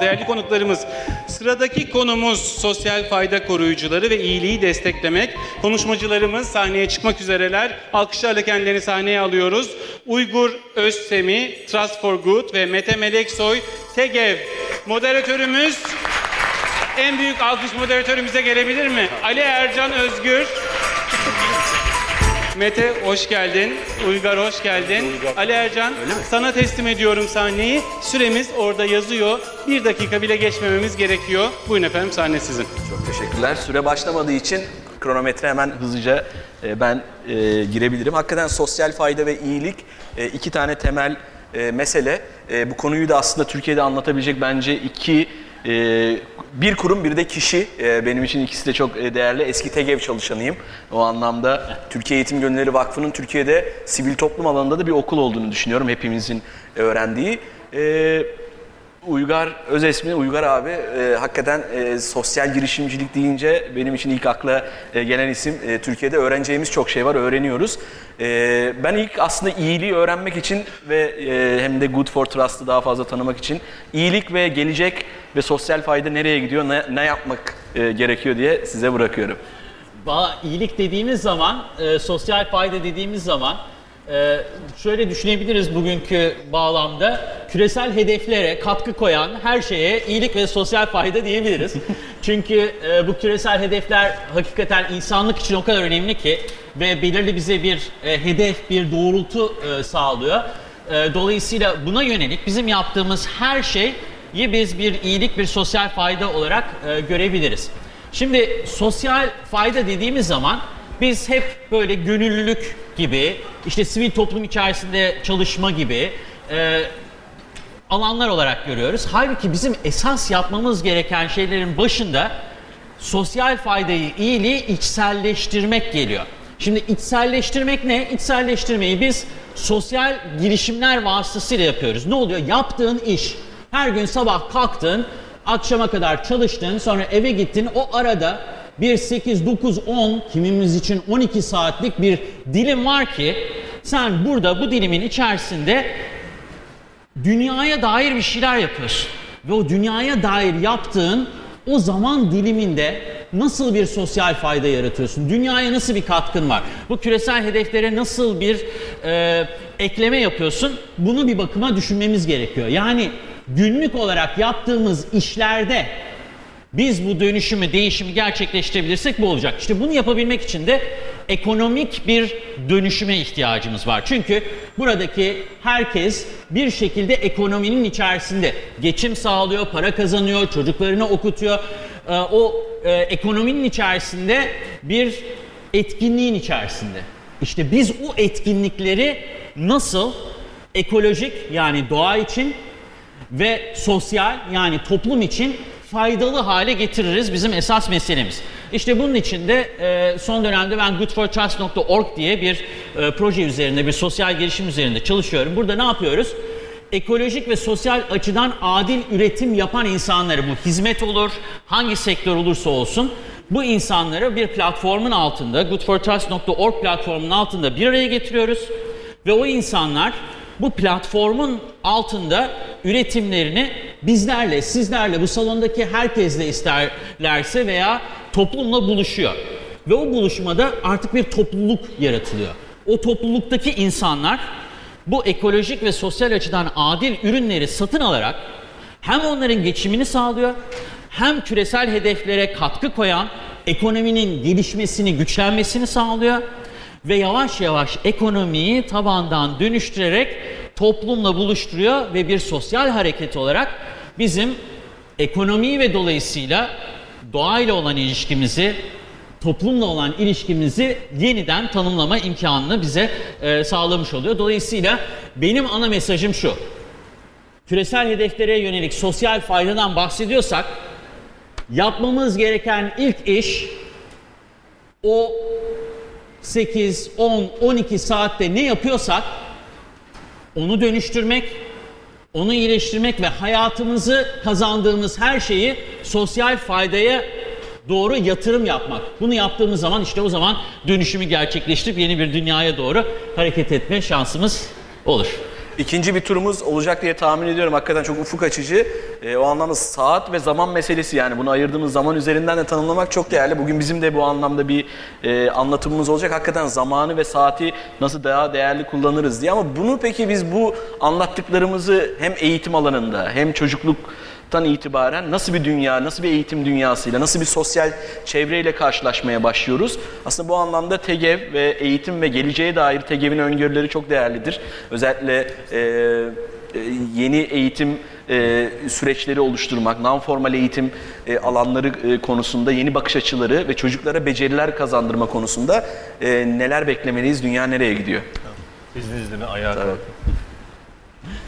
Değerli konuklarımız, sıradaki konumuz sosyal fayda koruyucuları ve iyiliği desteklemek. Konuşmacılarımız sahneye çıkmak üzereler. Alkışlarla kendilerini sahneye alıyoruz. Uygur Özsemi, Trust for Good ve Mete Meleksoy, TEGEV. Moderatörümüz, en büyük alkış moderatörümüze gelebilir mi? Ali Ercan Özgür. Mete hoş geldin. Uygar hoş geldin. Ali Ercan sana teslim ediyorum sahneyi. Süremiz orada yazıyor. Bir dakika bile geçmememiz gerekiyor. Buyurun efendim sahne sizin. Çok teşekkürler. Süre başlamadığı için kronometre hemen hızlıca e, ben e, girebilirim. Hakikaten sosyal fayda ve iyilik e, iki tane temel e, mesele. E, bu konuyu da aslında Türkiye'de anlatabilecek bence iki e, bir kurum bir de kişi. E, benim için ikisi de çok e, değerli. Eski TEGEV çalışanıyım. O anlamda Türkiye Eğitim Gönülleri Vakfı'nın Türkiye'de sivil toplum alanında da bir okul olduğunu düşünüyorum. Hepimizin öğrendiği. E, Uygar Özesmi, Uygar abi e, hakikaten e, sosyal girişimcilik deyince benim için ilk akla e, gelen isim. E, Türkiye'de öğreneceğimiz çok şey var, öğreniyoruz. E, ben ilk aslında iyiliği öğrenmek için ve e, hem de Good for Trust'ı daha fazla tanımak için iyilik ve gelecek ve sosyal fayda nereye gidiyor, ne, ne yapmak e, gerekiyor diye size bırakıyorum. Valla iyilik dediğimiz zaman, e, sosyal fayda dediğimiz zaman e, şöyle düşünebiliriz bugünkü bağlamda. Küresel hedeflere katkı koyan her şeye iyilik ve sosyal fayda diyebiliriz. Çünkü e, bu küresel hedefler hakikaten insanlık için o kadar önemli ki ve belirli bize bir e, hedef, bir doğrultu e, sağlıyor. E, dolayısıyla buna yönelik bizim yaptığımız her şeyi biz bir iyilik, bir sosyal fayda olarak e, görebiliriz. Şimdi sosyal fayda dediğimiz zaman biz hep böyle gönüllülük gibi, işte sivil toplum içerisinde çalışma gibi e, alanlar olarak görüyoruz. Halbuki bizim esas yapmamız gereken şeylerin başında sosyal faydayı, iyiliği içselleştirmek geliyor. Şimdi içselleştirmek ne? İçselleştirmeyi biz sosyal girişimler vasıtasıyla yapıyoruz. Ne oluyor? Yaptığın iş. Her gün sabah kalktın, akşama kadar çalıştın, sonra eve gittin. O arada bir 8, 9, 10, kimimiz için 12 saatlik bir dilim var ki sen burada bu dilimin içerisinde dünyaya dair bir şeyler yapıyorsun. Ve o dünyaya dair yaptığın o zaman diliminde nasıl bir sosyal fayda yaratıyorsun? Dünyaya nasıl bir katkın var? Bu küresel hedeflere nasıl bir e, ekleme yapıyorsun? Bunu bir bakıma düşünmemiz gerekiyor. Yani günlük olarak yaptığımız işlerde biz bu dönüşümü, değişimi gerçekleştirebilirsek bu olacak. İşte bunu yapabilmek için de ekonomik bir dönüşüme ihtiyacımız var. Çünkü buradaki herkes bir şekilde ekonominin içerisinde geçim sağlıyor, para kazanıyor, çocuklarını okutuyor. Ee, o e, ekonominin içerisinde bir etkinliğin içerisinde. İşte biz o etkinlikleri nasıl ekolojik yani doğa için ve sosyal yani toplum için faydalı hale getiririz bizim esas meselemiz. İşte bunun için de e, son dönemde ben goodfortrust.org diye bir e, proje üzerinde, bir sosyal girişim üzerinde çalışıyorum. Burada ne yapıyoruz? Ekolojik ve sosyal açıdan adil üretim yapan insanları, bu hizmet olur, hangi sektör olursa olsun, bu insanları bir platformun altında, goodfortrust.org platformunun altında bir araya getiriyoruz. Ve o insanlar bu platformun altında üretimlerini bizlerle, sizlerle, bu salondaki herkesle isterlerse veya toplumla buluşuyor. Ve o buluşmada artık bir topluluk yaratılıyor. O topluluktaki insanlar bu ekolojik ve sosyal açıdan adil ürünleri satın alarak hem onların geçimini sağlıyor hem küresel hedeflere katkı koyan ekonominin gelişmesini, güçlenmesini sağlıyor ve yavaş yavaş ekonomiyi tabandan dönüştürerek toplumla buluşturuyor ve bir sosyal hareket olarak bizim ekonomiyi ve dolayısıyla doğayla olan ilişkimizi, toplumla olan ilişkimizi yeniden tanımlama imkanını bize e, sağlamış oluyor. Dolayısıyla benim ana mesajım şu. Küresel hedeflere yönelik sosyal faydadan bahsediyorsak yapmamız gereken ilk iş o 8, 10, 12 saatte ne yapıyorsak onu dönüştürmek, onu iyileştirmek ve hayatımızı kazandığımız her şeyi sosyal faydaya doğru yatırım yapmak. Bunu yaptığımız zaman işte o zaman dönüşümü gerçekleştirip yeni bir dünyaya doğru hareket etme şansımız olur. İkinci bir turumuz olacak diye tahmin ediyorum. Hakikaten çok ufuk açıcı. E, o anlamda saat ve zaman meselesi yani bunu ayırdığımız zaman üzerinden de tanımlamak çok değerli. Bugün bizim de bu anlamda bir e, anlatımımız olacak. Hakikaten zamanı ve saati nasıl daha değerli kullanırız diye. Ama bunu peki biz bu anlattıklarımızı hem eğitim alanında hem çocukluktan itibaren nasıl bir dünya, nasıl bir eğitim dünyasıyla, nasıl bir sosyal çevreyle karşılaşmaya başlıyoruz? Aslında bu anlamda TEGEV ve eğitim ve geleceğe dair TEGEV'in öngörüleri çok değerlidir. Özellikle e, e, yeni eğitim e, süreçleri oluşturmak, non-formal eğitim e, alanları e, konusunda yeni bakış açıları ve çocuklara beceriler kazandırma konusunda e, neler beklemeliyiz, dünya nereye gidiyor? İzninizle ayağa Tabii. kalkın.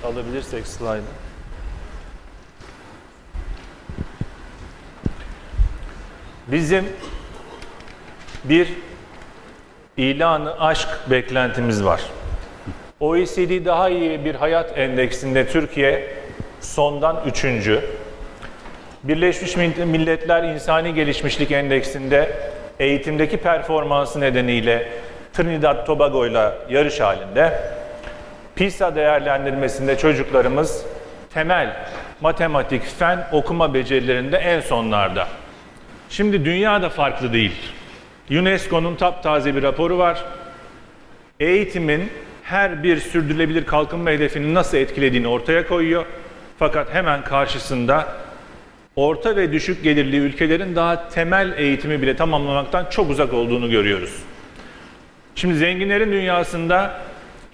Alabilirsek slide'ı. Bizim bir ilanı aşk beklentimiz var. OECD daha iyi bir hayat endeksinde Türkiye sondan üçüncü. Birleşmiş Milletler İnsani Gelişmişlik Endeksinde eğitimdeki performansı nedeniyle Trinidad Tobago ile yarış halinde. PISA değerlendirmesinde çocuklarımız temel matematik, fen okuma becerilerinde en sonlarda. Şimdi dünya da farklı değil. UNESCO'nun taptaze bir raporu var. Eğitimin her bir sürdürülebilir kalkınma hedefini nasıl etkilediğini ortaya koyuyor. Fakat hemen karşısında orta ve düşük gelirli ülkelerin daha temel eğitimi bile tamamlamaktan çok uzak olduğunu görüyoruz. Şimdi zenginlerin dünyasında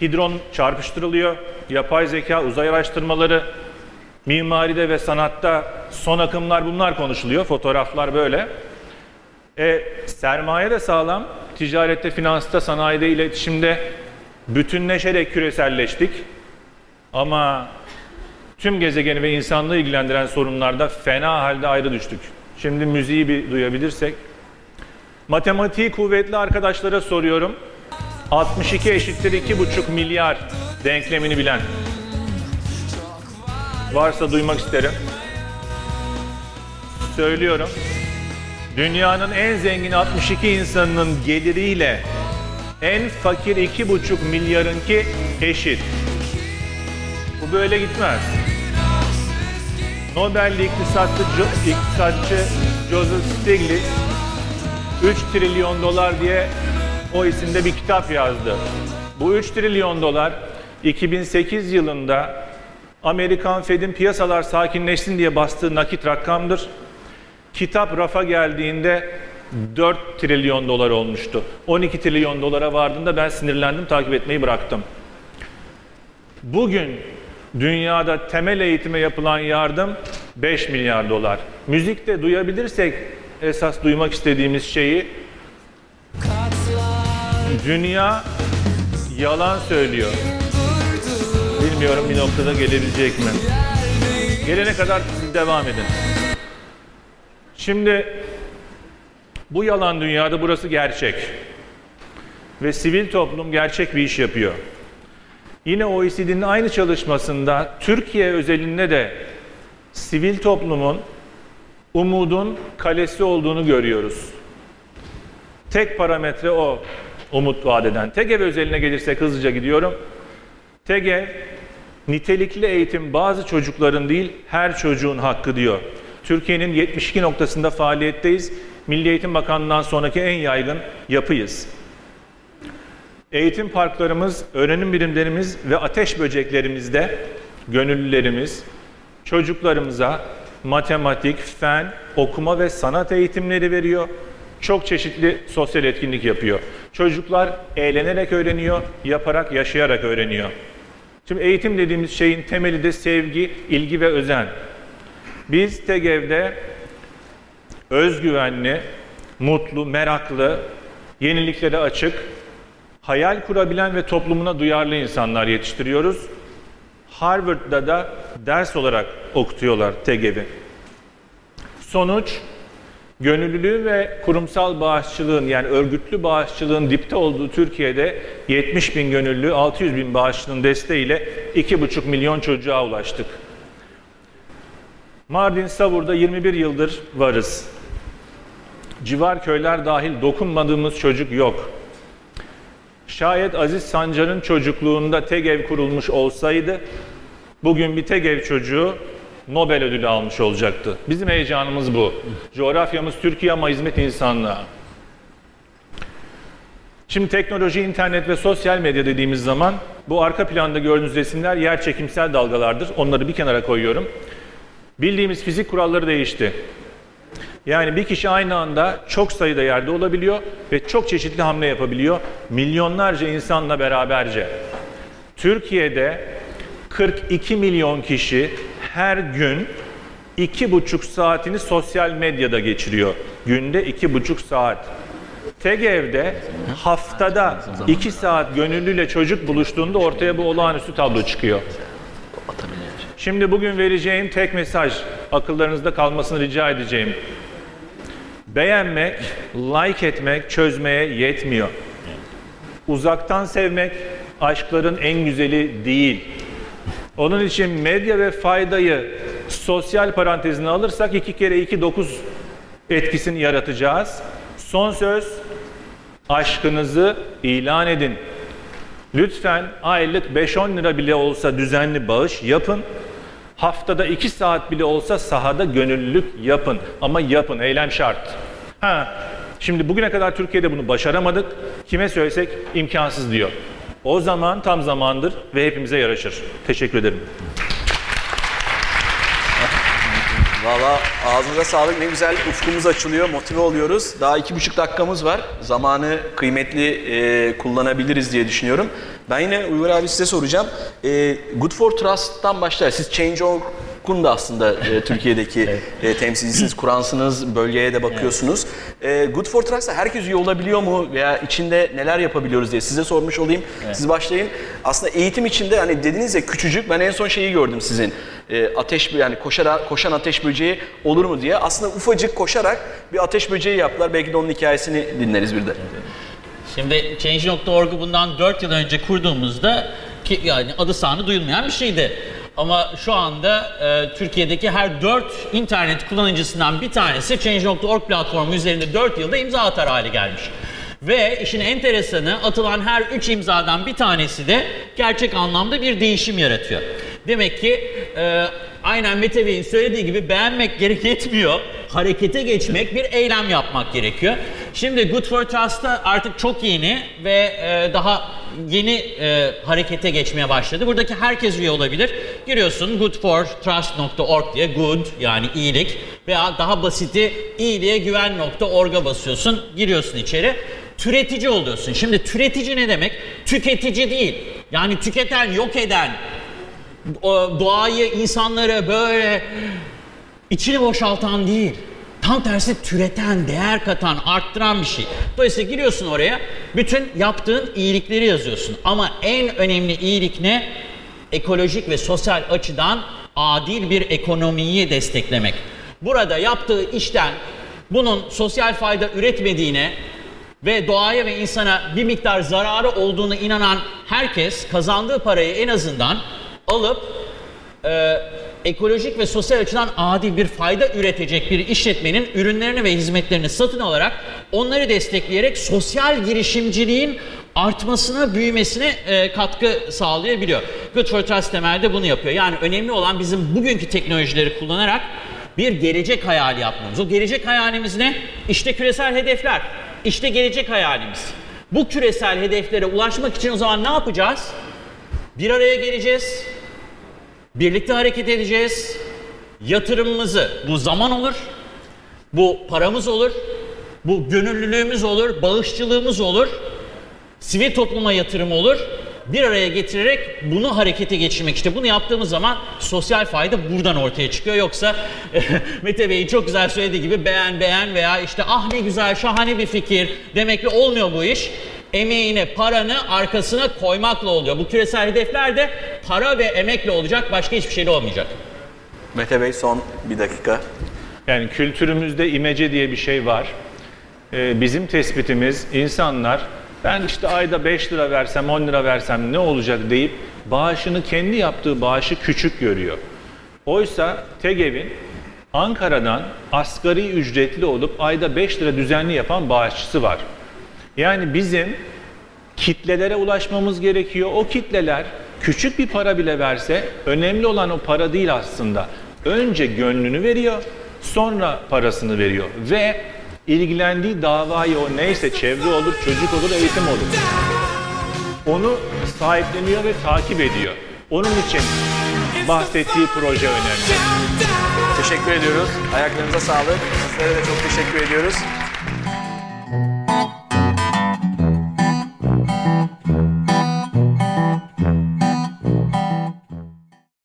hidron çarpıştırılıyor, yapay zeka, uzay araştırmaları, mimaride ve sanatta son akımlar bunlar konuşuluyor, fotoğraflar böyle. E, sermaye de sağlam, ticarette, finansta, sanayide, iletişimde bütünleşerek küreselleştik. Ama tüm gezegeni ve insanlığı ilgilendiren sorunlarda fena halde ayrı düştük. Şimdi müziği bir duyabilirsek. Matematiği kuvvetli arkadaşlara soruyorum. 62 eşittir 2,5 milyar denklemini bilen. Varsa duymak isterim. Söylüyorum. Dünyanın en zengin 62 insanının geliriyle en fakir 2,5 milyarınki eşit. Bu böyle gitmez. Nobel'li iktisatçı, iktisatçı Joseph Stiglitz 3 trilyon dolar diye o isimde bir kitap yazdı. Bu 3 trilyon dolar 2008 yılında Amerikan Fed'in piyasalar sakinleşsin diye bastığı nakit rakamdır. Kitap rafa geldiğinde 4 trilyon dolar olmuştu. 12 trilyon dolara vardığında ben sinirlendim, takip etmeyi bıraktım. Bugün dünyada temel eğitime yapılan yardım 5 milyar dolar. Müzikte duyabilirsek esas duymak istediğimiz şeyi dünya yalan söylüyor. Bilmiyorum bir noktada gelebilecek mi? Gelene kadar devam edin. Şimdi bu yalan dünyada burası gerçek. Ve sivil toplum gerçek bir iş yapıyor. Yine OECD'nin aynı çalışmasında Türkiye özelinde de sivil toplumun umudun kalesi olduğunu görüyoruz. Tek parametre o umut vaat eden. TEGEV özeline gelirsek hızlıca gidiyorum. TEGEV nitelikli eğitim bazı çocukların değil her çocuğun hakkı diyor. Türkiye'nin 72 noktasında faaliyetteyiz. Milli Eğitim Bakanlığı'ndan sonraki en yaygın yapıyız. Eğitim parklarımız, öğrenim birimlerimiz ve ateş böceklerimizde gönüllülerimiz çocuklarımıza matematik, fen, okuma ve sanat eğitimleri veriyor. Çok çeşitli sosyal etkinlik yapıyor. Çocuklar eğlenerek öğreniyor, yaparak, yaşayarak öğreniyor. Şimdi eğitim dediğimiz şeyin temeli de sevgi, ilgi ve özen. Biz TEGEV'de özgüvenli, mutlu, meraklı, yeniliklere açık, hayal kurabilen ve toplumuna duyarlı insanlar yetiştiriyoruz. Harvard'da da ders olarak okutuyorlar TEGEV'i. Sonuç, gönüllülüğün ve kurumsal bağışçılığın yani örgütlü bağışçılığın dipte olduğu Türkiye'de 70 bin gönüllü, 600 bin bağışçının desteğiyle 2,5 milyon çocuğa ulaştık. Mardin Savur'da 21 yıldır varız. Civar köyler dahil dokunmadığımız çocuk yok. Şayet Aziz Sancar'ın çocukluğunda TEGEV kurulmuş olsaydı bugün bir TEGEV çocuğu Nobel ödülü almış olacaktı. Bizim heyecanımız bu. Coğrafyamız Türkiye ama hizmet insanlığa. Şimdi teknoloji, internet ve sosyal medya dediğimiz zaman bu arka planda gördüğünüz resimler yer çekimsel dalgalardır. Onları bir kenara koyuyorum. Bildiğimiz fizik kuralları değişti. Yani bir kişi aynı anda çok sayıda yerde olabiliyor ve çok çeşitli hamle yapabiliyor. Milyonlarca insanla beraberce. Türkiye'de 42 milyon kişi her gün iki buçuk saatini sosyal medyada geçiriyor. Günde iki buçuk saat. TEGEV'de haftada iki saat gönüllüyle çocuk buluştuğunda ortaya bu olağanüstü tablo çıkıyor. Şimdi bugün vereceğim tek mesaj, akıllarınızda kalmasını rica edeceğim. Beğenmek, like etmek çözmeye yetmiyor. Uzaktan sevmek aşkların en güzeli değil. Onun için medya ve faydayı sosyal parantezine alırsak iki kere iki dokuz etkisini yaratacağız. Son söz aşkınızı ilan edin. Lütfen aylık 5-10 lira bile olsa düzenli bağış yapın. Haftada 2 saat bile olsa sahada gönüllülük yapın. Ama yapın, eylem şart. Ha, şimdi bugüne kadar Türkiye'de bunu başaramadık. Kime söylesek imkansız diyor. O zaman tam zamandır ve hepimize yaraşır. Teşekkür ederim. Valla ağzınıza sağlık. Ne güzel ufkumuz açılıyor, motive oluyoruz. Daha iki buçuk dakikamız var. Zamanı kıymetli e, kullanabiliriz diye düşünüyorum. Ben yine Uygur abi size soracağım. E, Good for Trust'tan başlar. Siz Change.org'un da aslında e, Türkiye'deki e, temsilcisiniz, kuransınız, bölgeye de bakıyorsunuz. E, Good for Trust'a herkes üye olabiliyor mu veya içinde neler yapabiliyoruz diye size sormuş olayım. Siz başlayın. Aslında eğitim içinde hani dediniz ya küçücük ben en son şeyi gördüm sizin. E, ateş yani koşarak koşan ateş böceği olur mu diye. Aslında ufacık koşarak bir ateş böceği yaptılar. Belki de onun hikayesini dinleriz bir de. Şimdi Change.org'u bundan 4 yıl önce kurduğumuzda ki yani adı sanı duyulmayan bir şeydi. Ama şu anda e, Türkiye'deki her 4 internet kullanıcısından bir tanesi Change.org platformu üzerinde 4 yılda imza atar hale gelmiş. Ve işin enteresanı atılan her 3 imzadan bir tanesi de gerçek anlamda bir değişim yaratıyor. Demek ki e, aynen Mete Bey'in söylediği gibi beğenmek gerek yetmiyor. Harekete geçmek, bir eylem yapmak gerekiyor. Şimdi Good for Trust'ta artık çok yeni ve e, daha yeni e, harekete geçmeye başladı. Buradaki herkes üye olabilir. Giriyorsun goodfortrust.org diye good yani iyilik veya daha basiti iyiliğe güven.org'a basıyorsun. Giriyorsun içeri. Türetici oluyorsun. Şimdi türetici ne demek? Tüketici değil. Yani tüketen, yok eden, doğayı, insanları böyle içini boşaltan değil. Tam tersi türeten, değer katan, arttıran bir şey. Dolayısıyla giriyorsun oraya, bütün yaptığın iyilikleri yazıyorsun. Ama en önemli iyilik ne? Ekolojik ve sosyal açıdan adil bir ekonomiyi desteklemek. Burada yaptığı işten bunun sosyal fayda üretmediğine ve doğaya ve insana bir miktar zararı olduğunu inanan herkes kazandığı parayı en azından alıp e, ekolojik ve sosyal açıdan adil bir fayda üretecek bir işletmenin ürünlerini ve hizmetlerini satın alarak onları destekleyerek sosyal girişimciliğin artmasına, büyümesine e, katkı sağlayabiliyor. Good for Trust temelde bunu yapıyor. Yani önemli olan bizim bugünkü teknolojileri kullanarak bir gelecek hayali yapmamız. O gelecek hayalimiz ne? İşte küresel hedefler. İşte gelecek hayalimiz. Bu küresel hedeflere ulaşmak için o zaman ne yapacağız? Bir araya geleceğiz. Birlikte hareket edeceğiz. Yatırımımızı bu zaman olur. Bu paramız olur. Bu gönüllülüğümüz olur, bağışçılığımız olur. Sivil topluma yatırım olur. Bir araya getirerek bunu harekete geçirmek işte bunu yaptığımız zaman sosyal fayda buradan ortaya çıkıyor. Yoksa Mete Bey'in çok güzel söylediği gibi beğen beğen veya işte ah ne güzel şahane bir fikir demekle olmuyor bu iş emeğine, paranı arkasına koymakla oluyor. Bu küresel hedefler de para ve emekle olacak, başka hiçbir şeyle olmayacak. Mete Bey son bir dakika. Yani kültürümüzde imece diye bir şey var. Ee, bizim tespitimiz insanlar ben işte ayda 5 lira versem 10 lira versem ne olacak deyip bağışını kendi yaptığı bağışı küçük görüyor. Oysa TEGEV'in Ankara'dan asgari ücretli olup ayda 5 lira düzenli yapan bağışçısı var. Yani bizim kitlelere ulaşmamız gerekiyor. O kitleler küçük bir para bile verse önemli olan o para değil aslında. Önce gönlünü veriyor, sonra parasını veriyor ve ilgilendiği davayı o neyse çevre olur, çocuk olur, eğitim olur. Onu sahipleniyor ve takip ediyor. Onun için bahsettiği proje önemli. Teşekkür ediyoruz. Ayaklarınıza sağlık. Sizlere de çok teşekkür ediyoruz.